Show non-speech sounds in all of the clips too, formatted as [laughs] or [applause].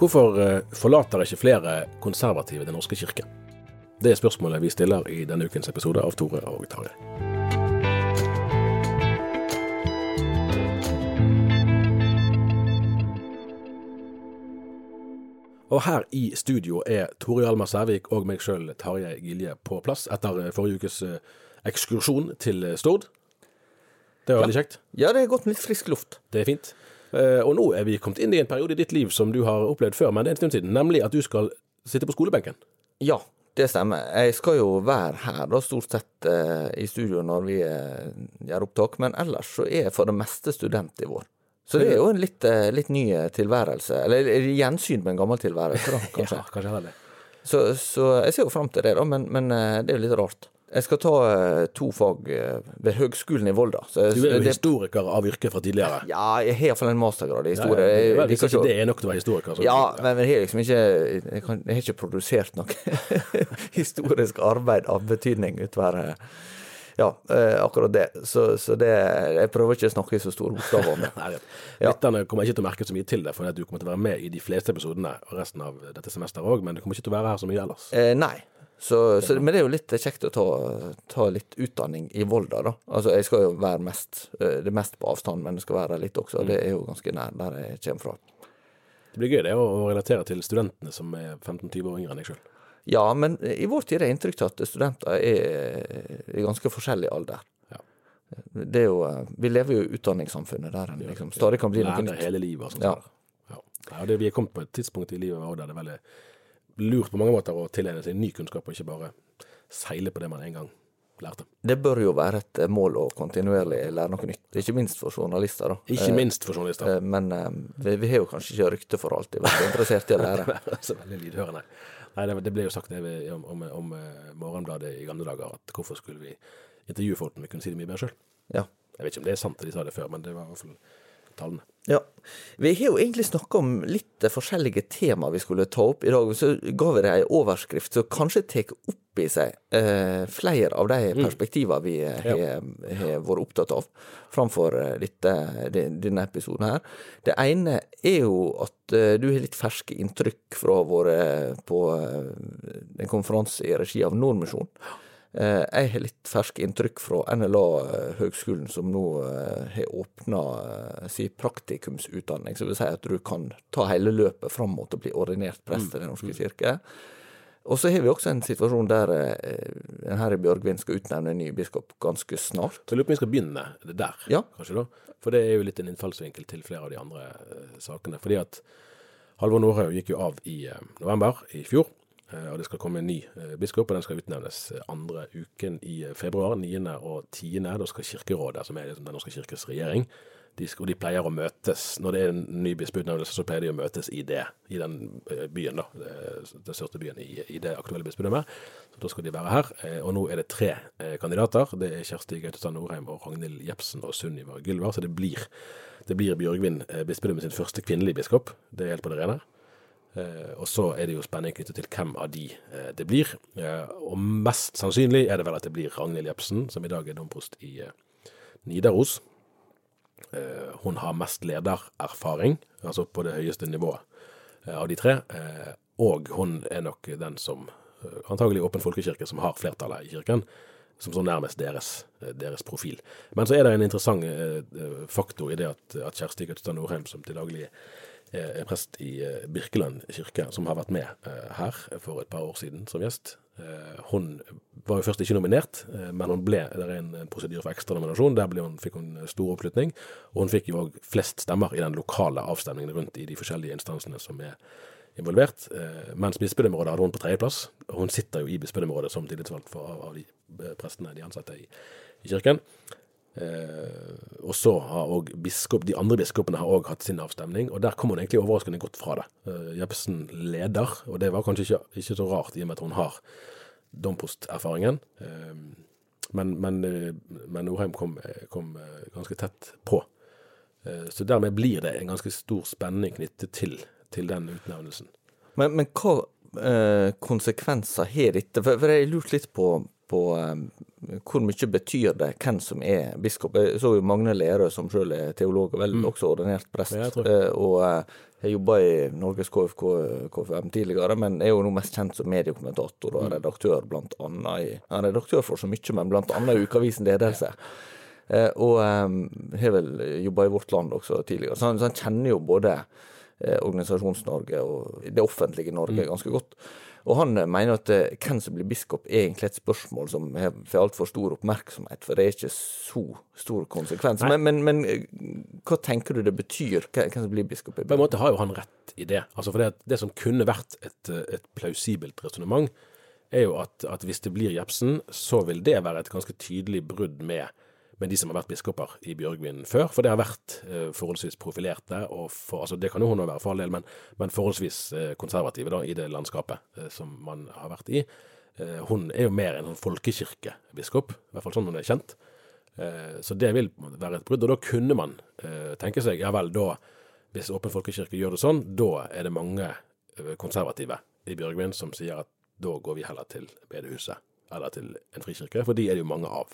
Hvorfor eh, forlater ikke flere konservative Den norske kirke? Det er spørsmålet vi stiller i denne ukens episode av Tore og Tarjei. Og her i studio er Tore Hjalmar Sævik og meg sjøl, Tarjei Gilje, på plass etter eh, forrige ukes eh, ekskursjon til Stord. Det var veldig kjekt. Ja, det er godt med litt frisk luft. Det er fint. Eh, Og nå er vi kommet inn i en periode i ditt liv som du har opplevd før, men det er en stund siden. Nemlig at du skal sitte på skolebenken. Ja, det stemmer. Jeg skal jo være her da, stort sett eh, i studio når vi eh, gjør opptak, men ellers så er jeg for det meste student i vår. Så det er jo en litt, litt ny tilværelse, eller gjensyn med en gammel tilværelse, da, kanskje. [laughs] Ja, kanskje heller. Så, så jeg ser jo fram til det, da, men, men det er jo litt rart. Jeg skal ta eh, to fag eh, ved Høgskolen i Volda. Så Du er jo det- historiker av yrke fra tidligere. Ja, jeg har iallfall en mastergrad i Ja, historie. ja, vel, Hvis ikke det er nok til å være historiker, så Ja, men jeg har liksom ikke Jeg, kan, jeg har ikke produsert noe [laughs] historisk arbeid av betydning utover eh, Ja, akkurat det. Så, så det Jeg prøver ikke å snakke i så store bokstaver om [laughs] det. Ja. Lytterne kommer ikke til å merke så mye til det, for at du kommer til å være med i de fleste episodene og resten av dette semesteret òg, men du kommer ikke til å være her så mye ellers. Eh, nei. Så, så, men det er jo litt kjekt å ta, ta litt utdanning i Volda, da. Altså, jeg skal jo være mest eh, Det mest på avstand, men det skal være litt også. Det er jo ganske nær der jeg kommer fra. Det blir gøy det å relatere til studentene som er 15-20 år yngre enn deg sjøl. Ja, men i vår tid er det inntrykk til at studenter er i ganske forskjellig alder. Ja. Det er jo, eh, vi lever jo i utdanningssamfunnet der en liksom stadig kan bli noe nytt. Lærer hele livet og sånn. Ja. Ja. Ja, det, vi er kommet på et tidspunkt i livet der det er veldig lurt på mange måter å tilegne seg ny kunnskap, og ikke bare seile på det man en gang lærte. Det bør jo være et eh, mål å kontinuerlig lære noe nytt, ikke minst for journalister. da. Ikke Eh, minst for journalister. eh, Men vi, vi har jo kanskje ikke rykte for alltid vært interessert i å lære. [laughs] så veldig lydhørende. Nei, det, det ble jo sagt det vi, om, om, om Morgenbladet i gamle dager, at hvorfor skulle vi intervjue folk når vi kunne si det mye bedre sjøl? Ja. Jeg vet ikke om det er sant at de sa det før, men det var i hvert fall tallene. Ja. Vi har jo egentlig snakka om litt eh, forskjellige tema vi skulle ta opp i dag. Så ga vi det ei overskrift som kanskje tar opp i seg eh, flere av de perspektivene vi eh, har ja. vært opptatt av framfor eh, dette, denne episoden her. Det ene er jo at eh, du har litt ferske inntrykk fra å ha vært på eh, en konferanse i regi av Nordmisjon. Eh, Jeg har litt ferske inntrykk fra NLA-høgskolen, som nå eh, har åpna sin praktikumsutdanning. som vil si at du kan ta hele løpet fram mot å bli ordinert prest i Den norske kirke. Og så har vi også en situasjon der eh, en her i Bjørgvin skal utnevne en ny biskop ganske snart. Så jeg lurer på om vi skal begynne der, Ja. kanskje da. For det er jo litt en innfallsvinkel til flere av de andre eh, sakene. Fordi at Halvor Nordhaug gikk jo av i eh, november i fjor. Eh, Og det skal komme en ny eh, biskop, og den skal utnevnes eh, andre uken i februar. 9. og 10. Da skal Kirkerådet, som er liksom Den norske kirkes regjering, de, og de pleier å møtes Når det er en ny bispeutnevnelse, så pleier de å møtes i det, i den byen, da. Den største byen i, i det aktuelle bispedømmet. Så da skal de være her. Og nå er det tre kandidater. Det er Kjersti Gautestad Norheim og Ragnhild Jepsen og Sunniva Gylvar. Så det blir, det blir Bjørgvin bispedømme sin første kvinnelige biskop. Det er helt på det rene. Eh, og så er det jo spenning knyttet til hvem av de eh, det blir. Eh, og mest sannsynlig er det vel at det blir Ragnhild Jepsen, som i dag er domprost i Nidaros. Hun har mest ledererfaring, altså på det høyeste nivået av de tre. Og hun er nok den som, antagelig Åpen folkekirke, som har flertallet i kirken. Som står nærmest deres, deres, profil. Men så er det en interessant faktor i det at, at Kjersti Gøtstad Norheim, som til daglig er prest i Birkeland kirke, som har vært med her for et par år siden som gjest, Eh, hun var jo først ikke nominert, eh, men hun ble, det er en prosedyre for ekstranominasjon. Der hun, fikk hun stor oppslutning. Og hun fikk jo òg flest stemmer i den lokale avstemningen rundt i de forskjellige instansene som er involvert. Eh, mens bispedømmerådet hadde hun på tredjeplass. Hun sitter jo i bispedømmerådet som tillitsvalgt for, av de prestene de ansatte i, i kirken. Eh, og så har også biskop, de andre biskopene har òg hatt sin avstemning, og der kom hun egentlig overraskende godt fra det. Eh, Jepsen leder, og det var kanskje ikke, ikke, så rart i og med at hun har domprosterfaringen. Eh, men, men, eh, men Norheim kom, kom, eh, ganske tett på. Eh, så dermed blir det en ganske stor spenning knyttet til, til den utnevnelsen. Men, men hva konsekvenser har dette? For, for jeg har lurt litt på på um, hvor mye betyr det hvem som er biskop. Jeg så jo Magne Lerøe, som selv er teolog og vel mm. også ordinert prest. Ja, uh, og har jeg jobba i Norges KFK, KFM tidligere, men er jo nå mest kjent som mediekommentator og mm. redaktør blant annet i ja, redaktør for så mye, men blant annet i Ukeavisen Ledelse. Uh, og har vel jobba i Vårt Land også tidligere, så han, så han kjenner jo både Organisasjons-Norge og det offentlige Norge mm. ganske godt. Og han eh, mener at eh, hvem som blir biskop er egentlig et spørsmål som får altfor stor oppmerksomhet, for det er ikke så stor konsekvens. Men, men, men, eh, hva tenker du det betyr, hvem som blir biskop? På en måte har jo han rett i det. Altså for det, det som kunne vært et, et plausibelt resonnement, er jo at, at hvis det blir Jepsen, så vil det være et ganske tydelig brudd med med de som har vært biskoper i Bjørgvin før, for det har vært eh, forholdsvis profilerte, for, altså det kan jo hun være for all del, men, men forholdsvis eh, konservative da, i det landskapet eh, som man har vært i. Eh, hun er jo mer en sånn folkekirkebiskop, i hvert fall sånn hun er kjent. Eh, så det vil være et brudd, og da kunne man eh, tenke seg, ja vel, da, hvis Åpen folkekirke gjør det sånn, da er det mange konservative i Bjørgvin som sier at da går vi heller til bedehuset eller til en frikirke, for de er det jo mange av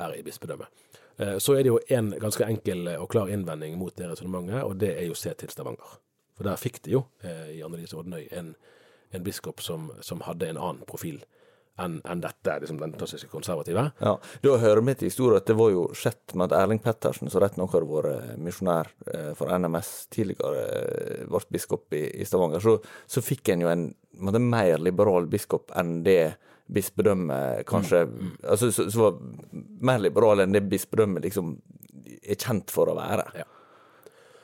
her i bispedømmet. Eh, så er det jo en ganske enkel og klar innvending mot det resonnementet, og det er jo se til Stavanger. For der fikk de jo, eh, i Annelise Odnøy, en, en biskop som, som, hadde en annen profil enn en dette, liksom den klassiske konservative. Ja, Da hører vi til historien at det var jo skjedd med at Erling Pettersen, som rett nok har vært misjonær eh, for NMS tidligere, ble biskop i, i Stavanger, så, så fikk en jo en, en mer liberal biskop enn det bispedømme kanskje mm. mm. altså, så, så, var mer liberal enn det bispedømmet liksom er kjent for å være. Ja.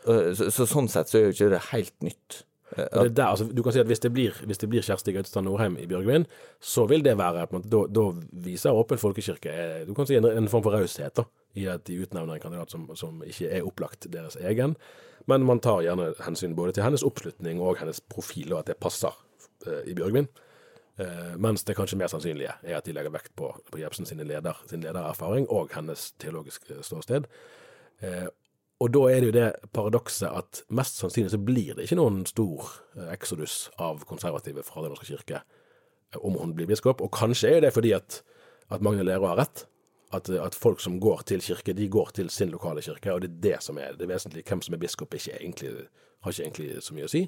Så, så, sånn sett så er jo ikke det helt nytt. Det der, altså, du kan si at Hvis det blir, hvis det blir Kjersti Gautestad Norheim i Bjørgvin, så vil det være måte, Da, viser Åpen folkekirke eh, du kan si en, en form for raushet i at de utnevner en kandidat som, som, ikke er opplagt deres egen. Men man tar gjerne hensyn både til hennes oppslutning og hennes profil, og at det passer uh, i Bjørgvin. Uh, mens det kanskje mer sannsynlige er at de legger vekt på, på Jebsen sin, leder, ledererfaring og hennes teologiske ståsted. Uh, og da er det jo det paradokset at mest sannsynlig så blir det ikke noen stor uh, eksodus av konservative fra Den norske kirke om hun blir biskop. Og kanskje er det fordi at, at Magne Lerøe har rett. At, at, folk som går til kirke, de går til sin lokale kirke, og det er det som er det vesentlige. Hvem som er biskop, ikke egentlig, har ikke egentlig så mye å si.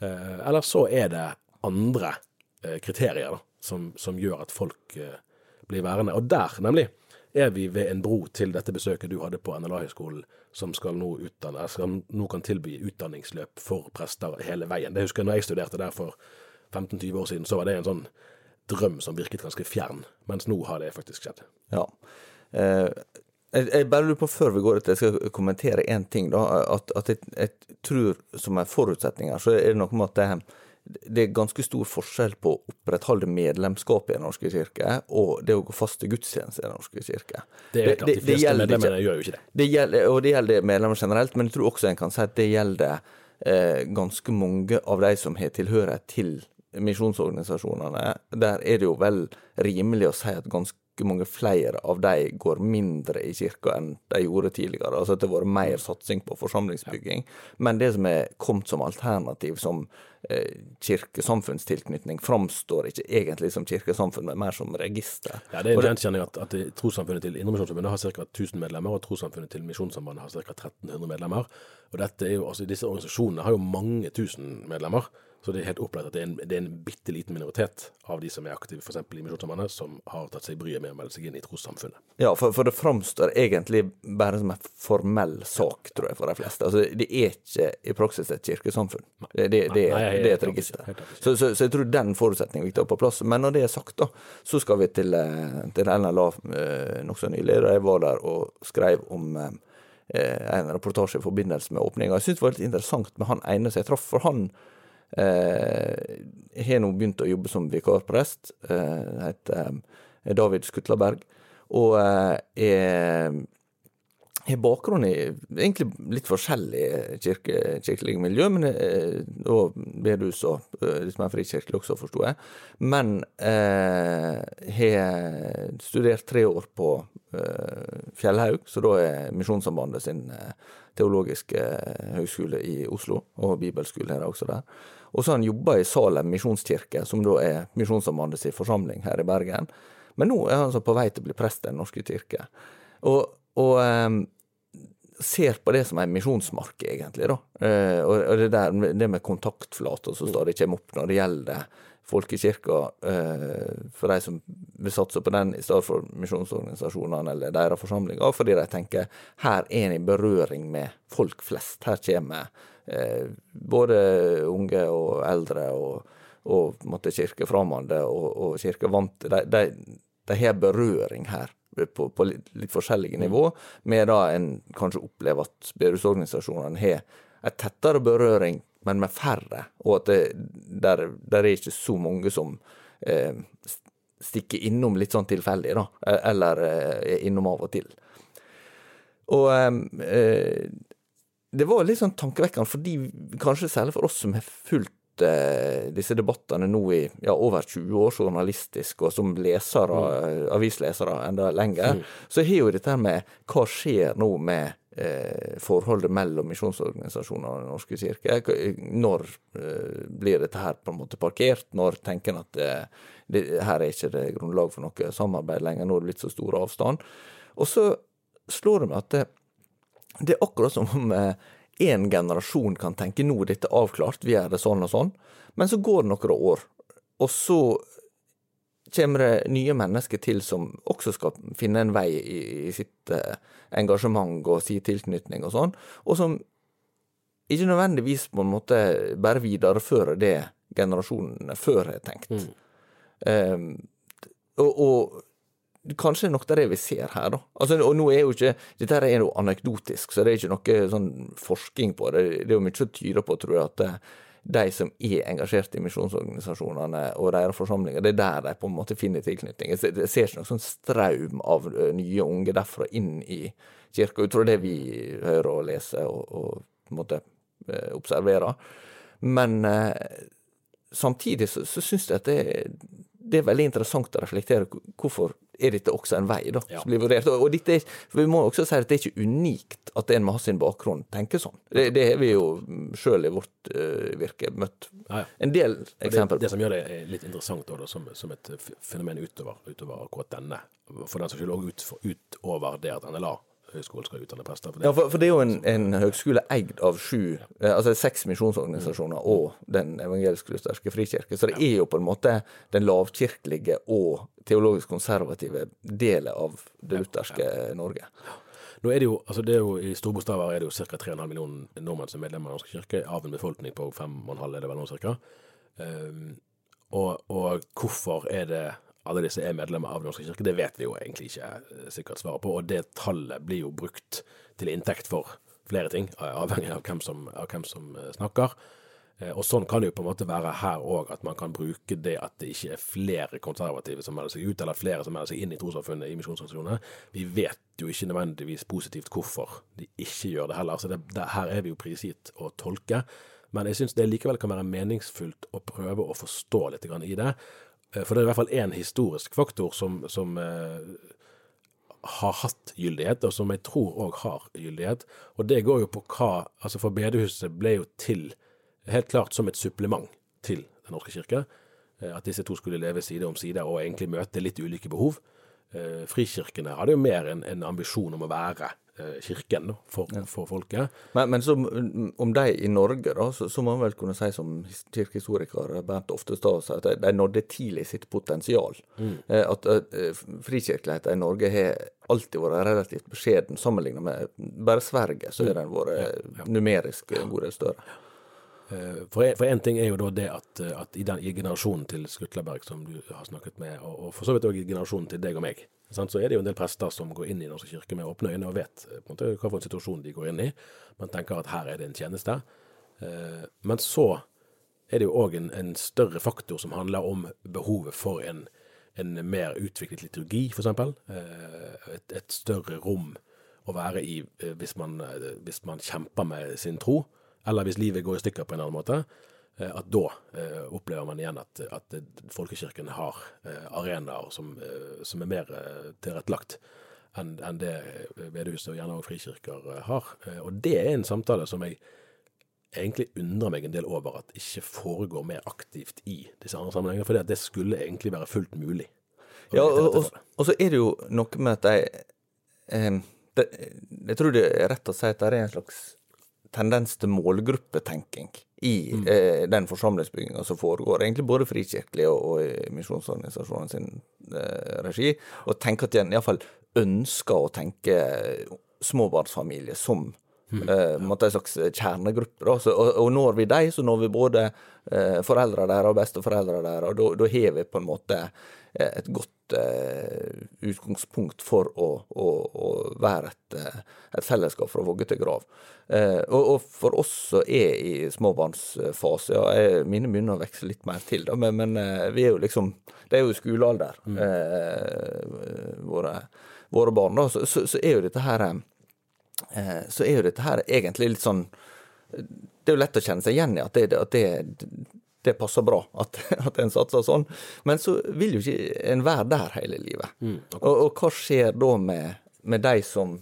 eller så er det andre Eh, kriterier da, som, som, gjør at folk eh, blir værende. Og der, nemlig, er vi ved en bro til dette besøket du hadde på NLA-høgskolen, som skal nå, utdanne, skal nå kan tilby utdanningsløp for prester hele veien. Det husker jeg når jeg studerte der for 15-20 år siden, så var det en sånn drøm som virket ganske fjern, mens nå har det faktisk skjedd. Ja. Eh, jeg, bare lurer på før vi går ut, jeg skal kommentere én ting. da, At, at jeg, jeg, tror som en forutsetning her, så er det noe med at det, det er ganske stor forskjell på å opprettholde medlemskapet i Den norske kirke og det å gå fast til gudstjeneste i Den norske kirke. Det er klart, de fleste medlemmene gjør jo ikke det. det gjelder, og det gjelder medlemmer generelt, men jeg tror også en kan si at det gjelder eh, ganske mange av de som har tilhørighet til misjonsorganisasjonene. Der er det jo vel rimelig å si at ganske mange flere av de går mindre i kirka enn de gjorde tidligere. Altså at det har vært mer satsing på forsamlingsbygging. Men det som er kommet som alternativ som eh, kirkesamfunnstilknytning, framstår ikke egentlig som kirkesamfunn, men mer som register. Ja, Det er en gjenkjenning at, at Trossamfunnet til Indremisjonsforbundet har ca. 1000 medlemmer, og Trossamfunnet til Misjonssambandet har ca. 1300 medlemmer. Og dette er jo, altså Disse organisasjonene har jo mange tusen medlemmer. Så det er helt opplagt at det er en, det er en bitte liten minoritet av de som er aktive f.eks. i Misjonssambandet, som har tatt seg bryet med å melde seg inn i trossamfunnet. Ja, for, for, det framstår egentlig bare som en formell sak, tror jeg, for de fleste. Altså, Det er ikke i praksis et kirkesamfunn. Det, det, det, er et register. Så, så, så jeg tror den forutsetningen er viktig å ha på plass. Men når det er sagt, da, så skal vi til, eh, til NLA eh, nokså nylig. Da jeg var der og skrev om eh, en reportasje i forbindelse med åpninga. Jeg syntes det var litt interessant med han ene som jeg traff, for han eh, har nå begynt å jobbe som vikarprest. Eh, heter eh, David Skutlaberg. Og er har bakgrunn i egentlig litt forskjellig kirke, kirkelig miljø, men og bedehus og litt mer frikirkelig også, forsto jeg. Men eh, har studert tre år på Fjellhaug, så da er Misjonssambandet sin teologiske høgskole i Oslo, og bibelskole er det også der. Og så har han jobba i Salem misjonskirke, som da er Misjonssambandet sin forsamling her i Bergen. Men nå er han altså på vei til å bli prest i Den norske kirke. Og, og um, ser på det som en misjonsmark, egentlig. da. Eh, og det der det med kontaktflater som stadig kommer opp når det gjelder folkekirka, eh, for de som vil satse på den i stedet for misjonsorganisasjonene eller deres forsamlinger, fordi de tenker her er en i berøring med folk flest. Her kommer både unge og eldre og, og måtte kirkefremmede og, og kirkevante. De, de, de har berøring her på, på litt, litt forskjellige nivå, med da en kanskje opplever at bedehusorganisasjonene har en tettere berøring, men med færre, og at det der, der er ikke så mange som eh, stikker innom litt sånn tilfeldig, da, eller eh, innom av og til. Og eh, det var litt sånn tankevekkende, fordi kanskje særlig for oss som har fulgt eh, disse debattene nå i ja, over 20 år journalistisk, og som lesere, avislesere enda lenger, så har jo dette med hva skjer nå med eh, forholdet mellom misjonsorganisasjoner og Den norske kirke? Når eh, blir dette her på en måte parkert? Når tenker en at eh, det, her er ikke det grunnlag for noe samarbeid lenger? Nå er det blitt så stor avstand. Og så slår det meg at det, er akkurat som om én generasjon kan tenke nå er dette avklart, vi gjør det sånn og sånn, men så går det noen år, og så kommer det nye mennesker til som også skal finne en vei i, sitt eh, engasjement og sin tilknytning og sånn, og som ikke nødvendigvis på en måte bare viderefører det generasjonene før har tenkt. Um, og, og kanskje det er det vi ser her, da. Altså, og nå er jo ikke Dette er jo anekdotisk, så det er ikke noe sånn forskning på det. Det er jo mye som tyder på, tror jeg, at de som er engasjert i misjonsorganisasjonene og deres forsamlinger, det er der de på en måte finner tilknytning. Jeg ser- ikke noen sånn straum av nye unge derfra inn i kirka, ut fra det vi hører og leser og, og på en måte observerer. Men eh, samtidig så, så syns jeg at det, det er veldig interessant å reflektere hvorfor er dette også en vei da, Ja. som blir vurdert. Og, og er, vi må også si at det er ikke unikt at en med sin bakgrunn tenker sånn. Det, det har vi jo sjøl i vårt uh, virke møtt Ja, ja. en del Og det, det som gjør det litt interessant da, som, som et fenomen utover, utover akkurat denne, for den som skylder også ut, utover det at NLA høgskolen skal utdanne prester. For det, Ja, for, for det er jo en, en høgskole eid av sju, eh, altså seks misjonsorganisasjoner og Den evangelisk-lutherske frikirke, så det er jo på en måte den lavkirkelige og teologisk konservative delen av det lutherske Norge. Nå er det jo, altså det er jo I store bokstaver er det jo ca. 3,5 millioner nordmenn som er medlemmer av Den norske kirke, av en befolkning på 5,5 er det vel nå cirka. Um, og, og hvorfor er det alle disse er medlemmer av Den norske kirke, det vet vi jo egentlig ikke eh, sikkert svaret på. Og det tallet blir jo brukt til inntekt for flere ting, eh, avhengig av hvem som, av hvem som eh, snakker. Og sånn kan det jo på en måte være her òg, at man kan bruke det at det ikke er flere konservative som melder seg ut, eller flere som melder seg inn i trossamfunnet i misjonsorganisasjonene. Vi vet jo ikke nødvendigvis positivt hvorfor de ikke gjør det heller, så det, det, her er vi jo prisgitt å tolke. Men jeg syns det likevel kan være meningsfullt å prøve å forstå litt i det. Eh, for det er i hvert fall én historisk faktor som, som eh, har hatt gyldighet, og som jeg tror òg har gyldighet. Og det går jo på hva Altså, for bedehuset ble jo til helt klart som et supplement til Den norske kirke. Eh, at disse to skulle leve side om side og egentlig møte litt ulike behov. Eh, frikirkene hadde jo mer en, en ambisjon om å være eh, kirken for, ja. for folket. Men, men så, om de i Norge, da, så, så, må man vel kunne si som kirkehistoriker Bernt Oftestad at de, de nådde tidlig sitt potensial. Mm. At uh, frikirkeligheten i Norge har alltid vært relativt beskjeden sammenlignet med bare Sverige, så har den vært ja, ja. numerisk en god del større. Eh, for én ting er jo da det at, eh, at i, den, i, generasjonen til Skutleberg, som du har snakket med, og, og for så vidt òg i generasjonen til deg og meg, sant? så er det jo en del prester som går inn i Norske kirke med åpne øyne og vet eh, på en måte, hva for en situasjon de går inn i. Man tenker at her er det en tjeneste. Men så er det jo òg en, en, større faktor som handler om behovet for en, en mer utviklet liturgi, f.eks. Et, et større rom å være i hvis man, hvis man kjemper med sin tro eller hvis livet går i stykker på en annen måte, eh, at da eh, opplever man igjen at, at folkekirken har eh, arenaer som, som, er mer tilrettelagt enn en det bedehuset og gjerne også frikirker har. Og det er en samtale som jeg egentlig undrer meg en del over at ikke foregår mer aktivt i disse andre sammenhengene, for det skulle egentlig være fullt mulig. Ja, og, og, og, så er det jo noe med at eh, Jeg tror det er rett å si at det er en slags tendens til målgruppetenking i mm. eh, den forsamlingsbygginga som foregår, egentlig både frikirkelig og, og misjonsorganisasjonen sin eh, regi, og tenke at en iallfall ønsker å tenke småbarnsfamilie som mm. eh, en slags kjernegruppe. Så, og, og, når vi dem, så når vi både eh, foreldre der og besteforeldre der, og da har vi på en måte eh, et godt utgangspunkt for å, å, å være et, eh, et, fellesskap fra vogge til grav. Eh, og, og, for oss som er i småbarnsfase, ja, jeg, mine begynner å vokse litt mer til, da, men, men, eh, vi er jo liksom Det er jo skolealder, mm. eh, våre, våre, barn, da. Så, så, så, er jo dette her eh, Så er jo dette her egentlig litt sånn det er jo lett å kjenne seg igjen i at det, at det, det passer bra at, [laughs] at en satser sånn. Men så vil jo ikke en være der hele livet. Mm, og, og, hva skjer da med, med de som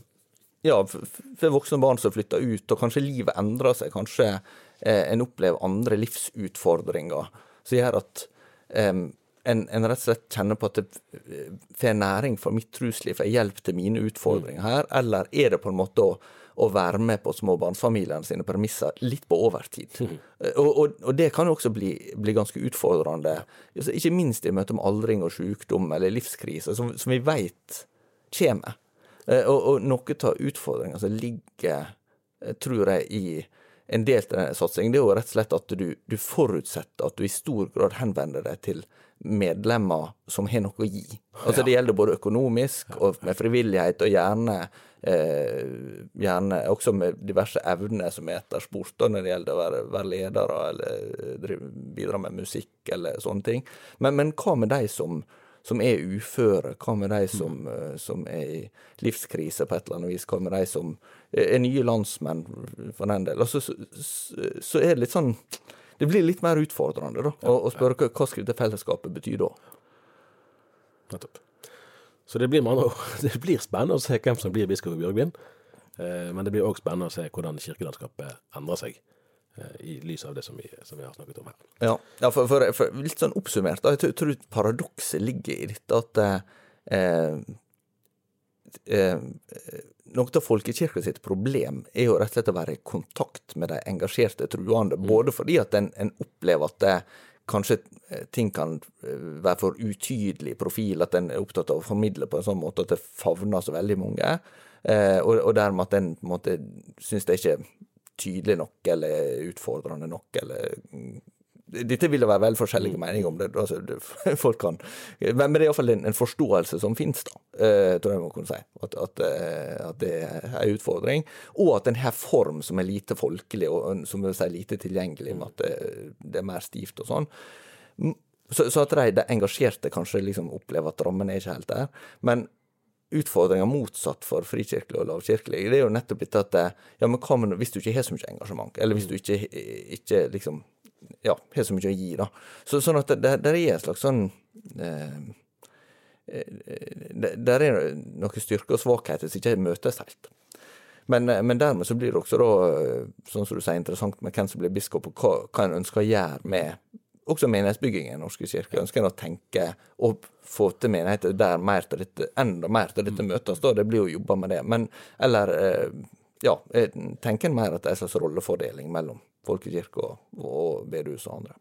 Ja, for voksne barn som flytter ut, og kanskje livet endrer seg, kanskje eh, en opplever andre livsutfordringer som gjør at eh, en, en, rett og slett kjenner på at det får næring for mitt trusliv, får hjelp til mine utfordringer her, eller er det på en måte å å være med på småbarnsfamiliene sine premisser litt på overtid. Mm. Og, og, og, det kan jo også bli, bli ganske utfordrende, altså, ikke minst i møte med aldring og sykdom eller livskriser, som, som vi veit kommer. Eh, og, og noe av utfordringa som ligger, eh, tror jeg, i en del av denne satsingen, det er jo rett og slett at du, du forutsetter at du i stor grad henvender deg til medlemmer som har noe å gi. Altså Det gjelder både økonomisk og med frivillighet, og gjerne eh, gjerne også med diverse evner som er etterspurt når det gjelder å være, være ledere eller bidra med musikk eller sånne ting. Men, men hva med de som, som er uføre? Hva med de som, mm. som, er i livskrise på et eller annet vis? Hva med de som er nye landsmenn, for den del? Altså, så, så, er det litt sånn Det blir litt mer utfordrende da, å, å spørre hva, det fellesskapet bety da? Nettopp. Så det blir, andre, [laughs] det blir, spennende å se hvem som blir biskop i Bjørgvin. Eh, men det blir òg spennende å se hvordan kirkelandskapet endrer seg. Eh, I lys av det som vi, som vi, har snakket om her. Ja, ja for, for, for, litt sånn oppsummert, da, jeg tror paradokset ligger i dette at eh, eh, noe av folkekirka sitt problem er jo rett og slett å være i kontakt med de engasjerte truende. Mm. Både fordi at en, en opplever at det, kanskje eh, ting kan eh, være for utydelig profil, at en er opptatt av å formidle på en sånn måte at det favner så veldig mange, eh, og, og dermed at en på en måte syns det er ikke tydelig nok eller utfordrende nok eller mm, dette vil det være veldig forskjellige meninger om. det, altså, det [laughs] folk kan, Men det er iallfall en, en forståelse som finnes, da, eh, tror jeg man kunne si. At, at, eh, at det er en utfordring. Og at en har form som er lite folkelig, og som vil si lite tilgjengelig, med at det, det er mer stivt og sånn. Mm, Så, så at de, de engasjerte kanskje liksom opplever at rammen er ikke helt der. Men utfordringa motsatt for frikirkelig og lavkirkelig, det er jo nettopp dette at ja, men hva hvis du ikke har så mye engasjement, eller hvis du ikke, ikke liksom ja, har så mye å gi, da. Så, sånn at det, det, er en slags sånn eh, eh, det, Der er noen styrker og svakheter som ikke møtes helt. Men, eh, men dermed så blir det også da, eh, sånn som du sier, interessant med hvem som blir biskop, og hva, hva en ønsker å gjøre med også menighetsbyggingen i Den norske kirke. Ønsker en å tenke og få til menigheter der mer til dette, enda mer til dette møtes, da. Det blir jo jobba med det. Men eller ja, tenker en mer at det er en slags rollefordeling mellom folkekirke og, bedehus og andre.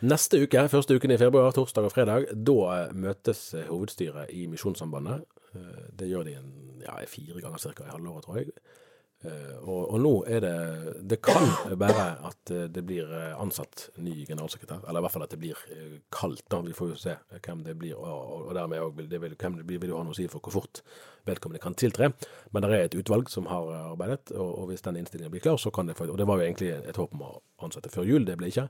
Neste uke, første uken i februar, torsdag og fredag, da møtes eh, hovedstyret i Misjonssambandet. Eh, Det gjør de en, ja, fire ganger ca. i halvåret, tror jeg. Eh, Og, og nå er det Det kan være at eh, det blir eh, ansatt ny generalsekretær, eller i hvert fall at det blir kaldt. da, Vi får jo se hvem det blir, og, og- dermed òg vil vil, hvem det blir, vil jo ha noe å si for hvor fort vedkommende kan tiltre. Men det er et utvalg som har arbeidet, og, og hvis den innstillingen blir klar, så kan det få Og det var jo egentlig et håp om å ansette før jul, det ble ikke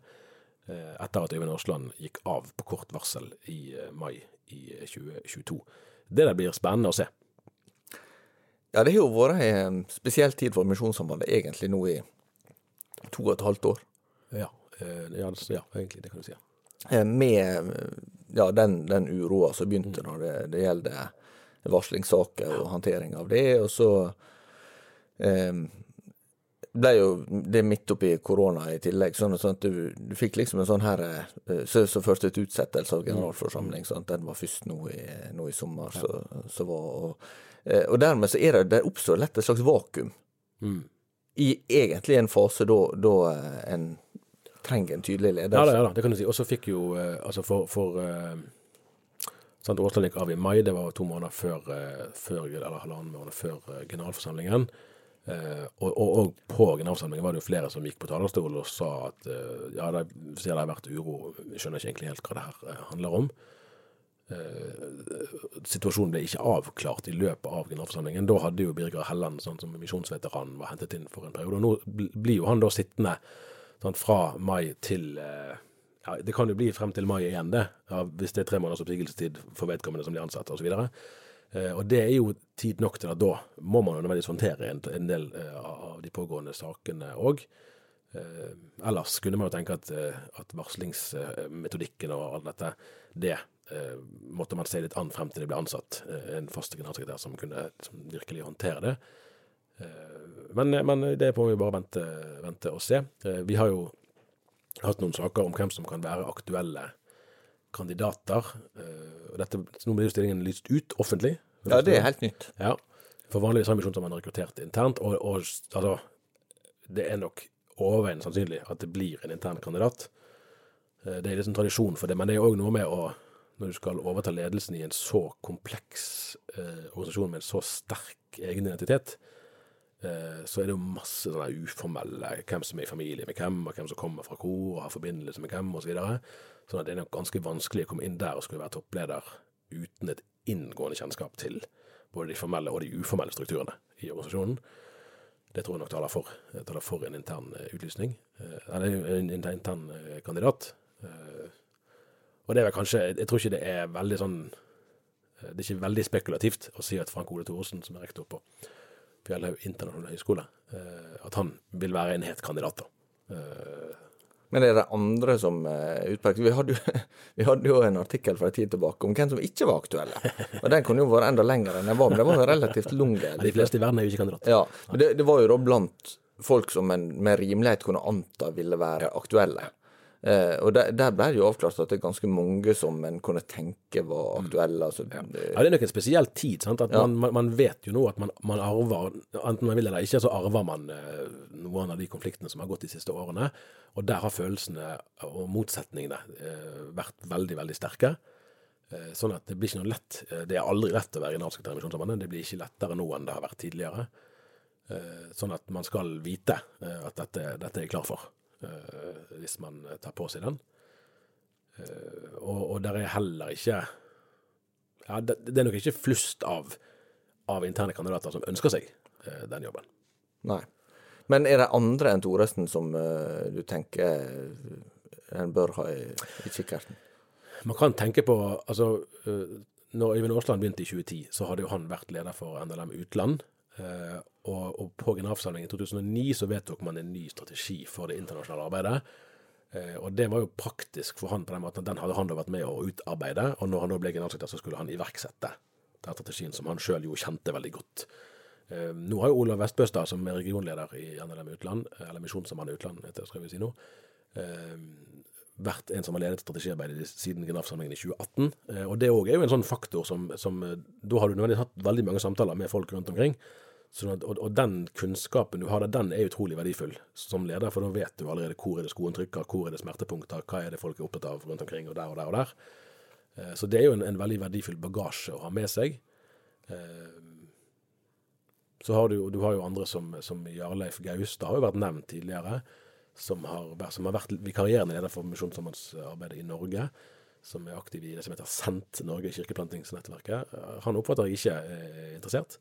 etter at Øyvind Aasland gikk av på kort varsel i mai i eh, 2022. Det der blir spennende å se. Ja, det har jo vært en spesiell tid for Misjonssambandet egentlig nå i to og et halvt år. Ja, eh, ja, ja egentlig, det kan du si. Eh, Med ja, den, den uroa som begynte når det, det gjelder varslingssaker og håndtering av det. Og så eh, ble jo det midt oppi korona i tillegg, sånn sånn at du, du fikk liksom en sånn her eh, Så, så førte til utsettelse av generalforsamling. sånn Den var først nå i, nå i sommer. Så, så var, og, eh, og dermed så er det, det oppstår lett et slags vakuum. I egentlig en fase da, da eh, en trenger en tydelig leder. Ja da, ja da, det kan du si. Og så fikk jo Altså for, for Åsland gikk av i mai, det var to måneder før, før eller halvannen måned før generalforsamlingen. Eh, og, og, og på generalforsamlingen var det jo flere som gikk på talerstolen og sa at eh, ja, det ser det har vært uro, vi skjønner ikke egentlig helt hva det her eh, handler om. Eh, situasjonen ble ikke avklart i løpet av generalforsamlingen. Da hadde jo Birger Helland, sånn som misjonsveteran, var hentet inn for en periode. Og nå blir jo han da sittende sånn, fra mai til eh, ja, Det kan jo bli frem til mai igjen, det. Ja, hvis det er tre måneders oppsigelsestid for vedkommende som blir ansatt, osv. Eh, og det er jo tid nok til at da må man jo nødvendigvis håndtere en, en del eh, av de pågående sakene òg. Eh, ellers kunne man jo tenke at, at varslingsmetodikken og alt dette, det måtte man se litt an frem til det ble ansatt en fast generalsekretær som kunne som virkelig håndtere det. Men, men det må vi bare vente, vente og se. Vi har jo hatt noen saker om hvem som kan være aktuelle kandidater. Eh, og dette, nå blir jo stillingen lyst ut offentlig. Ja, det er helt nytt. Ja, for vanligvis har Misjonssambandet rekruttert internt, og, og altså, det er nok overveiende sannsynlig at det blir en intern kandidat. Eh, Det er liksom tradisjon for det, men det er òg noe med å Når du skal overta ledelsen i en så kompleks eh, organisasjon med en så sterk egen identitet, eh, så er det jo masse sånne uformelle hvem som er i familie med hvem, og hvem som kommer fra hvor og har forbindelse med hvem, osv. Så videre. Sånn at det er nok ganske vanskelig å komme inn der og skulle være toppleder uten et inngående kjennskap til både de formelle og de uformelle strukturene i organisasjonen. Det tror jeg nok taler for, eh, taler for en intern eh, utlysning. eh, Eller en en intern eh, kandidat. Eh, Og det er vel kanskje Jeg tror ikke det er veldig sånn eh, Det er ikke veldig spekulativt å si at Frank Ole Thoresen, som er rektor på Fjellhaug internasjonale høgskole, eh, at han vil være en het kandidat. da. Eh, Men er det andre som er utpekt? Vi hadde, jo, [laughs] vi hadde jo en artikkel for en tid tilbake om hvem som ikke var aktuelle. Og den kunne jo vært enda lengre enn den var, men det var jo relativt lang. De fleste i verden er jo ikke kandidat. Ja, men det, det var jo da blant folk som en med rimelighet kunne anta ville være aktuelle. Eh, og der, der ble det jo avklart at det er ganske mange som en kunne tenke var aktuelle. Altså, ja. Ja, det er nok en spesiell tid. sant? At man, man, man vet jo nå at man, man arver, enten man vil eller ikke, så arver man eh, noen av de konfliktene som har gått de siste årene. Og der har følelsene og motsetningene eh, vært veldig, veldig sterke. Eh, sånn at det blir ikke noe lett. Eh, Det er aldri lett å være i i Misjonssambandet. Det blir ikke lettere nå enn det har vært tidligere. Eh, sånn at man skal vite at dette, dette er jeg klar for. Eh, hvis man tar på seg den. Eh, og, og der er heller ikke ja, det, det er nok ikke flust av, av interne kandidater som ønsker seg eh, den jobben. Nei. Men er det andre enn Thoresen som uh, du tenker en bør ha i, i kikkerten? Man kan tenke på altså, uh, Når Øyvind Aasland begynte i 2010, så hadde jo han vært leder for NLM Utland. Eh, og, og på generalforsamlingen i 2009 så vedtok man en ny strategi for det internasjonale arbeidet. Eh, og det var jo praktisk for han på den måten at den hadde han da vært med å utarbeide. Og når han da ble generalsekretær, så skulle han iverksette den strategien som han sjøl jo kjente veldig godt. Eh, nå har jo Olav Vestbøstad, som er regionleder i NLM Utland, eller Misjonssambandet Utland, heter det, skal vi si nå, vært en som har ledet strategiarbeidet siden generalforsamlingen i 2018. Eh, og det òg er jo en sånn faktor som, som Da har du nødvendigvis hatt veldig mange samtaler med folk rundt omkring. Sånn at, og, og den kunnskapen du har der, den er utrolig verdifull som leder, for da vet du allerede hvor er det skoen trykker, hvor er det smertepunkter, hva er det folk er opptatt av rundt omkring, og der og der og der. Eh, Så det er jo en, en veldig verdifull bagasje å ha med seg. Eh, Så har du, du har jo andre som, som Jarleif Gaustad har jo vært nevnt tidligere, som har, som har vært vikarierende leder for Misjonssambandsarbeidet i Norge. Som er aktiv i det som heter SENT, Norge kirkeplantingsnettverket. Han oppfatter jeg ikke er interessert.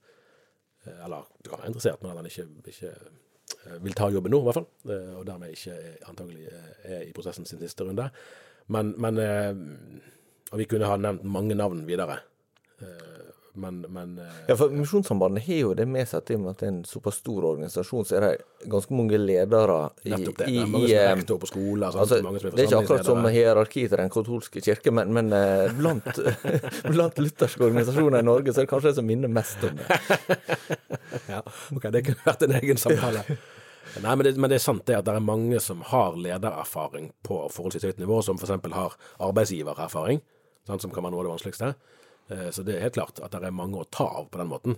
Eh, Eller du kan være interessert, men at han ikke, ikke eh, vil ta jobben nå, i hvert fall. Eh, Og dermed ikke antagelig er i prosessen sin siste runde. Men, men Og vi kunne ha nevnt mange navn videre. Eh, Men, men eh, Ja, for Misjonssambandet har jo det med seg at det er en såpass stor organisasjon, så er det ganske mange ledere i, nettopp det. i, Det er mange som eh, er rektor på skoler. sant? Altså, mange som er det er ikke akkurat som hierarki til den katolske kirke, men, men eh, blant, [laughs] blant lutherske organisasjoner i Norge så er det kanskje det som minner mest om det. [laughs] Ja, ok, Det kunne vært en egen samtale. Nei, men det, men det er sant det at det er mange som har ledererfaring på forholdsvis høyt nivå, som f.eks. har arbeidsgivererfaring, sant, som kan være noe av det vanskeligste. Eh, Så det er helt klart at det er mange å ta av på den måten.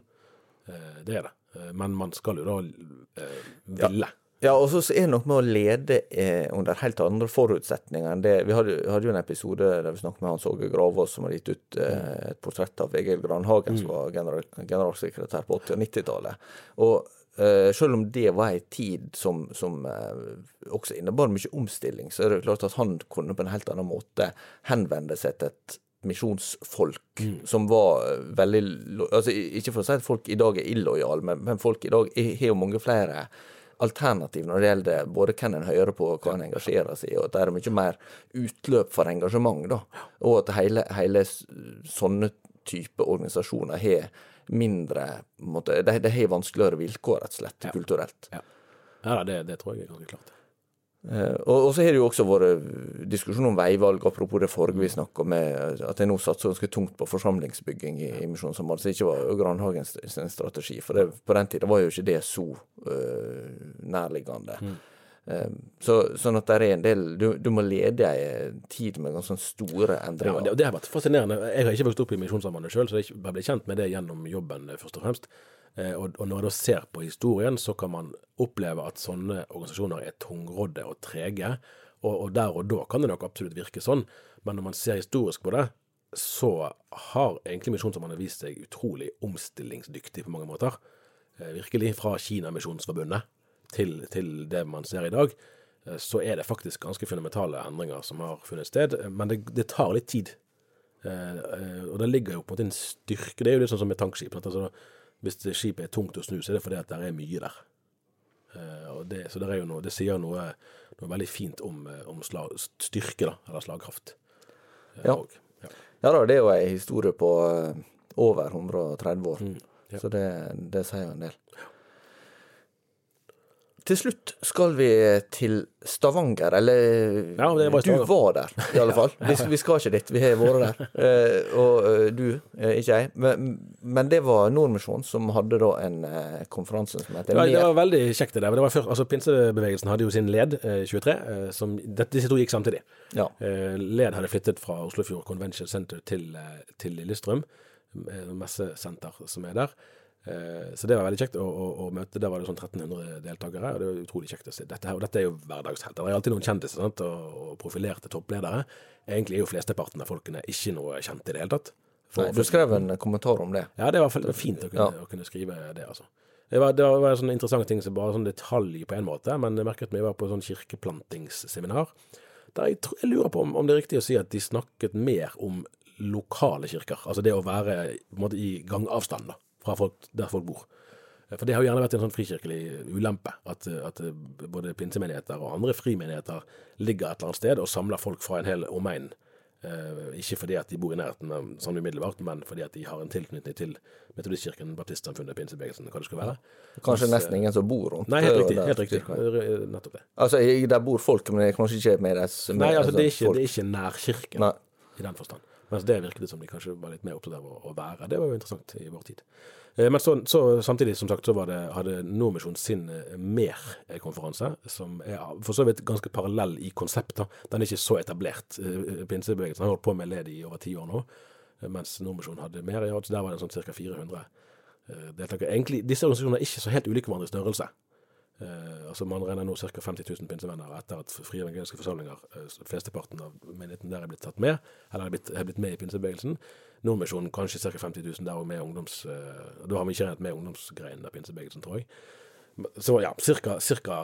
Eh, Det er det. Eh, Men man skal jo da eh, ville. Ja, og så er det noe med å lede eh, under helt andre forutsetninger enn det Vi hadde, hadde jo en episode der vi snakket med Hans Åge Gravås, som har gitt ut eh, et portrett av Egil Granhagen, som var general, generalsekretær på 80- og 90-tallet. Og eh, selv om det var ei tid som, som også innebar mye omstilling, så er det klart at han kunne på en helt annen måte henvende seg til et misjonsfolk som var eh, veldig altså Ikke for å si at folk i dag er illojale, men, men folk i dag har jo mange flere alternativ når det gjelder både hvem en hører på, hva en engasjerer seg i, og at det er mye mer utløp for engasjement, da. Og at hele, hele sånne type organisasjoner har mindre måte, De, de har vanskeligere vilkår, rett og slett, kulturelt. Ja, ja det, det tror jeg er ganske klart. Eh, og, så har det jo også vært diskusjon om veivalg, apropos det forrige vi snakka med at en nå satser ganske tungt på forsamlingsbygging i, i Misjonssambandet, som ikke var sin strategi. For det, på den tida var jo ikke det så eh, nærliggende. Eh, så, sånn at det er en del du, du må lede ei tid med ganske store endringer. Ja, det, det har vært fascinerende. Jeg har ikke vokst opp i Misjonssambandet sjøl, så jeg ble kjent med det gjennom jobben, eh, først og fremst. Eh, og, og når man ser på historien, så kan man oppleve at sånne organisasjoner er tungrodde og trege. Og, og der og da kan det nok absolutt virke sånn, men når man ser historisk på det, så har egentlig Misjonssambandet vist seg utrolig omstillingsdyktig på mange måter. Eh, virkelig. Fra Kinamisjonsforbundet til, til det man ser i dag, eh, så er det faktisk ganske fundamentale endringer som har funnet sted. Men det, det tar litt tid. Og det ligger jo på en måte en styrke. Det er jo litt sånn som med tankskip. at Altså, hvis det skipet er tungt å snu, så er det fordi at det er mye der. Eh, det, så det, noe, det sier noe, noe veldig fint om, eh, om slag, styrke, da, eller slagkraft. Eh, Ja. og- ja. Ja da, det er jo ei historie på over 130 år, Mm, ja. så det, det sier jo en del. Til slutt skal vi til Stavanger, eller Ja, var Stavanger. du var der, i alle fall. [laughs] Vi, vi skal ikke dit, vi har vært der. Eh, og eh, du, eh, ikke jeg. Men, men det var Nordmisjon som hadde da en eh, konferanse som het Ja, det var veldig kjekt det der. Det var først, altså Pinsebevegelsen hadde jo sin led, eh, 23. Eh, som, disse to gikk samtidig. Ja. Eh, led hadde flyttet fra Oslofjord Convention Center til, eh, til Lillestrøm, eh, messesenter som er der. Eh, så det var veldig kjekt å, å, å møte. Der var det sånn 1300 deltakere, og det var utrolig kjekt å se. Dette, her, og dette er jo hverdagshelter. Det er alltid noen kjendiser sant? Og, profilerte toppledere. Egentlig er jo flesteparten av folkene ikke noe kjent i det hele tatt. For- Nei, du skrev en kommentar om det. ja, det var fint å kunne, Ja. å kunne skrive det, altså. Det var, det var en sånn interessant ting som bare sånn detalj på en måte, men jeg merket meg jeg var på sånn kirkeplantingsseminar. Der jeg, tror, jeg lurer på om, om, det er riktig å si at de snakket mer om lokale kirker. Altså det å være måte, i gangavstand da, fra folk, der folk bor. For det har jo gjerne vært en sånn frikirkelig ulempe, at, at både pinsemenigheter og andre frimenigheter ligger et eller annet sted og samler folk fra en hel omegn Eh, ikke fordi at de bor i nærheten av sånn umiddelbart, men fordi at de har en tilknytning til Metodistkirken, Baptistsamfunnet, pinsebevegelsen, hva det skulle være. Kanskje Mens, nesten ingen som bor rundt? Nei, helt riktig. helt riktig. Nettopp det. Altså, Der bor folk, men det er kanskje ikke med deres Nei, altså, det er ikke, det er ikke nærkirken i den forstand. Mens det virket som de kanskje var litt mer opptatt av å være. Det var jo interessant i vår tid. Eh, men så, så, samtidig, som sagt, så det, hadde Nordmisjon sin eh, mer-konferanse, som er for så vidt ganske parallell i konsept. da. Den er ikke så etablert. Eh, pinsebevegelsen har holdt på med led i over ti år nå, mens Nordmisjon hadde mer. Ja, der var det sånn ca. 400 deltakere. Egentlig, disse organisasjonene er ikke så helt ulike hverandre i størrelse. Eh, altså Man regner nå ca. 50 000 pinsevenner etter at frie evangeliske forsamlinger, eh, flesteparten av menigheten der er blitt tatt med, eller er blitt, er blitt med i pinsebevegelsen. Nordmisjonen kanskje ca. 50 000 der og med ungdoms... Eh, da har vi ikke regnet med ungdomsgreinen av pinsebevegelsen, tror jeg. Så ja, cirka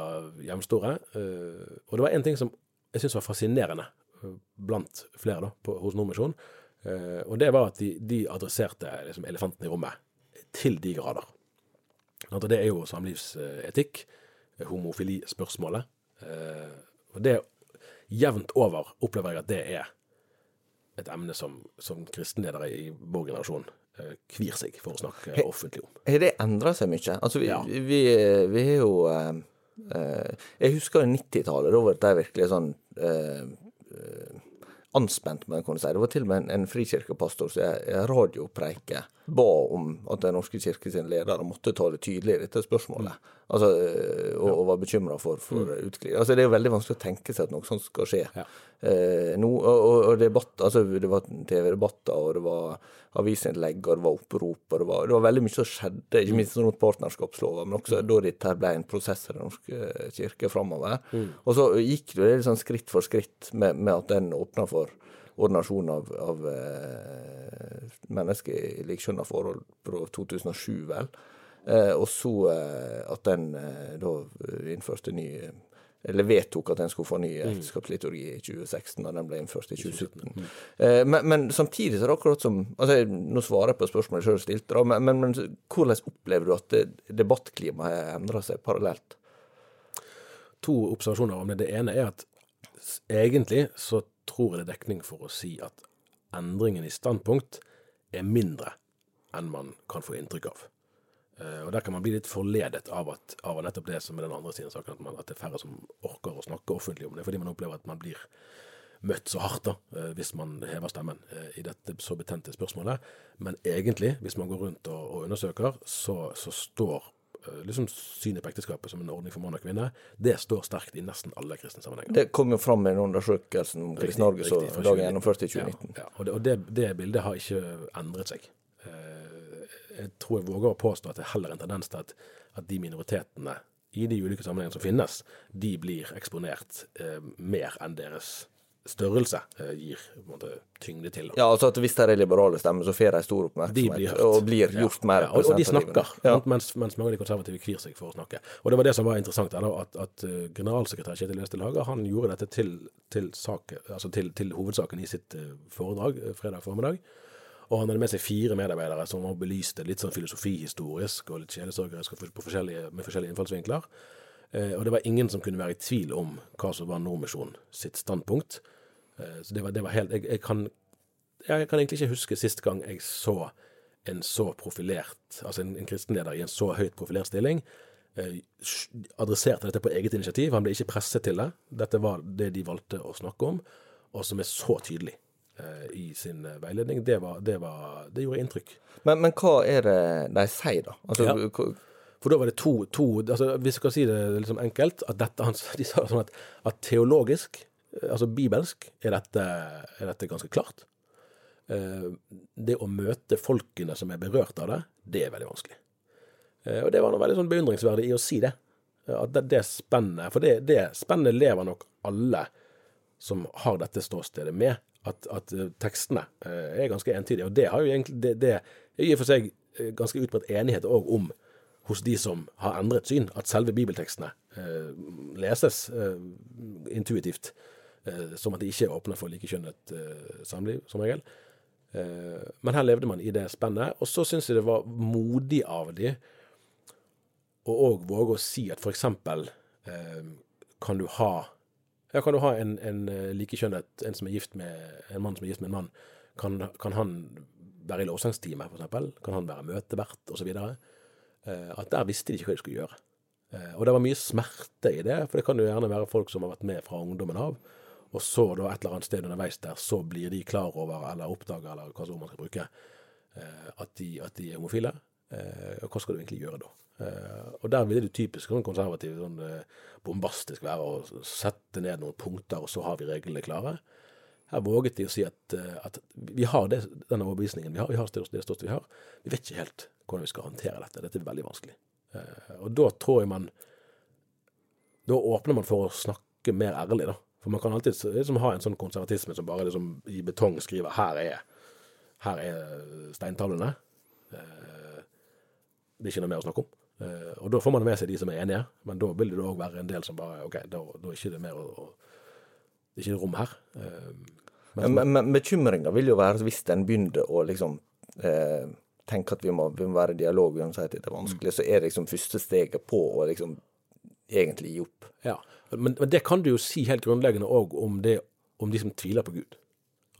jevnstore. Eh, og det var én ting som jeg syntes var fascinerende eh, blant flere da, på, hos Nordmisjonen. Eh, og det var at de, de adresserte liksom, elefanten i rommet til de grader. Det er jo samlivsetikk homofilispørsmålet. Eh, og det jevnt over opplever jeg at det er et emne som, som kristenledere i vår generasjon eh, kvir seg for å snakke offentlig om. Har det endra seg mye? Altså, vi, ja. vi, vi har jo eh, eh Jeg husker 90-tallet. Da var det virkelig sånn eh, anspent, man kunne si. Det var til og med en, en frikirkepastor som i radiopreike ba om at Den norske kirke sine ledere måtte ta det tydelig i dette spørsmålet. Mm. Altså, eh, og, og var bekymra for, for mm. utglidning. Altså, det er jo veldig vanskelig å tenke seg at noe sånt skal skje. Ja. Eh, no, og, og, debatt, altså, det var TV-debatter, og det var avisinnlegg, og det var opprop, og det var, det var, veldig mye som skjedde, ikke minst rundt partnerskapslova, men også mm. da dette ble en prosess i Den norske kirke framover. Mm. Og så gikk det litt sånn skritt for skritt med, med at den åpna for ordinasjon av, av eh, mennesker i likekjønna forhold fra 2007, vel. Eh, og så eh, at den da innførte ny eller vedtok at den skulle få ny mm. ekteskapsliturgi i 2016, da den ble innført i 2017. Mm. Men, men, samtidig så er det akkurat som altså Nå svarer jeg på spørsmålet jeg sjøl stilte, men, men, men, hvordan opplever du at debattklimaet har endra seg parallelt? To observasjoner om det. Det ene er at egentlig så tror jeg det er dekning for å si at endringen i standpunkt er mindre enn man kan få inntrykk av. Uh, og Der kan man bli litt forledet av, at, av nettopp det som er den andre siden av saken, at, man, at, det er færre som orker å snakke offentlig om det, fordi man opplever at man blir møtt så hardt da, uh, hvis man hever stemmen uh, i dette så betente spørsmålet. Men egentlig, hvis man går rundt og, og undersøker, så, så står Eh, liksom synet på ekteskapet som en ordning for mann og kvinne, det står sterkt i nesten alle kristne sammenhenger. Det kom jo fram i en undersøkelse om Kristen-Norge som dagen gjennomførte i 2019. Ja, ja. Og, det, og det, det, bildet har ikke endret seg. Eh, jeg tror jeg våger å påstå at det er heller en tendens til at, at de minoritetene i de ulike sammenhengene som finnes, de blir eksponert eh, mer enn deres størrelse eh, gir måte, tyngde til. Ja, altså at Hvis de er liberale stemmer, så får de stor oppmerksomhet blir og blir gjort ja, mer ja, og, og, de snakker, ja. mens, mens, mange av de konservative kvir seg for å snakke. Og Det var det som var interessant, da, at, at uh, generalsekretær Kjetil Westel Haga han gjorde dette til, til, sak, altså til, til hovedsaken i sitt uh, foredrag fredag formiddag. Og han hadde med seg fire medarbeidere som var belyste litt sånn filosofihistorisk og litt kjedesorgerisk forskjellige, med forskjellige innfallsvinkler. og det var ingen som kunne være i tvil om hva som var Nordmisjonen sitt standpunkt. Eh, så det var, det var helt jeg, jeg, kan, jeg, kan, egentlig ikke huske sist gang jeg så en så profilert, altså en, en kristenleder i en så høyt profilert stilling, eh, adresserte dette på eget initiativ. Han ble ikke presset til det. Dette var det de valgte å snakke om, og som er så tydelig eh, i sin veiledning. Det, var, det, var, det gjorde inntrykk. Men, men, hva er det de sier, da? Altså, ja. For da var det to, to altså Hvis vi skal si det liksom enkelt, at dette, de sa sånn at, at teologisk altså bibelsk, er dette, er dette ganske klart. Eh, det å møte folkene som er berørt av det, det er veldig vanskelig. Eh, og det var noe veldig sånn beundringsverdig i å si det. At det, det spennet For det, det spennet lever nok alle som har dette ståstedet med. At, at eh, tekstene er ganske entydige. Og det har jo egentlig Det, det er i og for seg ganske utbredt enighet òg om hos de som har endret syn, at selve bibeltekstene eh, leses eh, intuitivt, eh, som at de ikke er åpne for likekjønnet eh, samliv, som regel. Eh, men her levde man i det spennet. Og så syns jeg det var modig av de å òg våge å si at for eksempel kan du ha ja, kan du ha en, en likekjønnet, en som er gift med en mann som er gift med en mann, kan, kan han være i lovsangstime, f.eks.? Kan han være møtevert, osv.? Eh, at der visste de ikke hva de skulle gjøre. Eh, og det var mye smerte i det, for det kan jo gjerne være folk som har vært med fra ungdommen av, og så da et eller annet sted underveis der, så blir de klar over, eller oppdager, eller hva som man skal bruke, eh, at de, at de er homofile. Eh, og hva skal du egentlig gjøre da? Eh, og der ville det typisk sånn konservativ, sånn bombastisk være å sette ned noen punkter, og så har vi reglene klare. Her våget de å si at, at vi har det, denne overbevisningen vi har, vi har det, ståsted vi har. Vi vet ikke helt hvordan vi skal håndtere dette. Dette er veldig vanskelig. Og da tror jeg man Da åpner man for å snakke mer ærlig, da. For man kan alltid liksom, ha en sånn konservatisme som bare liksom, i betong skriver 'her er, her er steintavlene'. Det er ikke noe mer å snakke om. Eh, og da får man med seg de som er enige, men da vil det òg være en del som bare OK, da, da er ikke det mer å, å Det er ikke rom her. Eh, men, men, men bekymringa vil jo være hvis en begynner å liksom uh, tenke at vi må, vi må være i dialog uansett at det er vanskelig, så er det liksom første steget på å liksom egentlig gi opp. Ja, men, men det kan du jo si helt grunnleggende òg om, om de som tviler på Gud.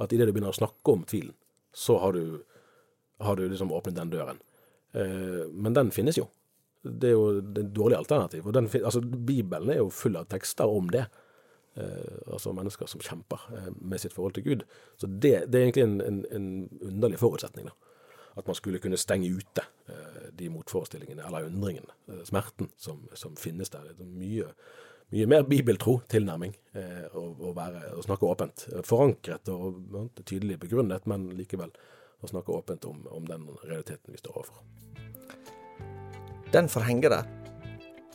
At idet du begynner å snakke om tvilen, så har du, har du liksom åpnet den døren. men den finnes jo det er jo et dårlig alternativ. Og den, altså, Bibelen er jo full av tekster om det. Eh, altså mennesker som kjemper eh, med sitt forhold til Gud. Så det, det er egentlig en, en, en, underlig forutsetning. da. At man skulle kunne stenge ute eh, de motforestillingene, eller undringene, eh, smerten, som, som, finnes der. Det er mye, mye mer bibeltro tilnærming eh, å, å, være, å, snakke åpent. Forankret og tydelig begrunnet, men likevel å snakke åpent om, om den realiteten vi står overfor. Den får henge der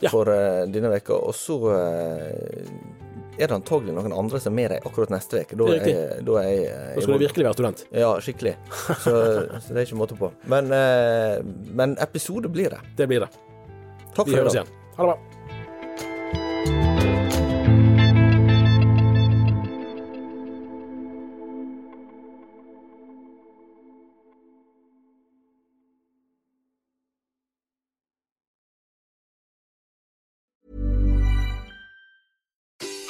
ja. for uh, denne veka, og så uh, er det antagelig noen andre som er med deg akkurat neste uke. Da, er jeg, da, er jeg, da skal du virkelig være student. Ja, skikkelig. Så, [laughs] så, det er ikke måte på. Men, uh, men episode blir det. Det blir det. Takk for høres igjen. Ha det bra.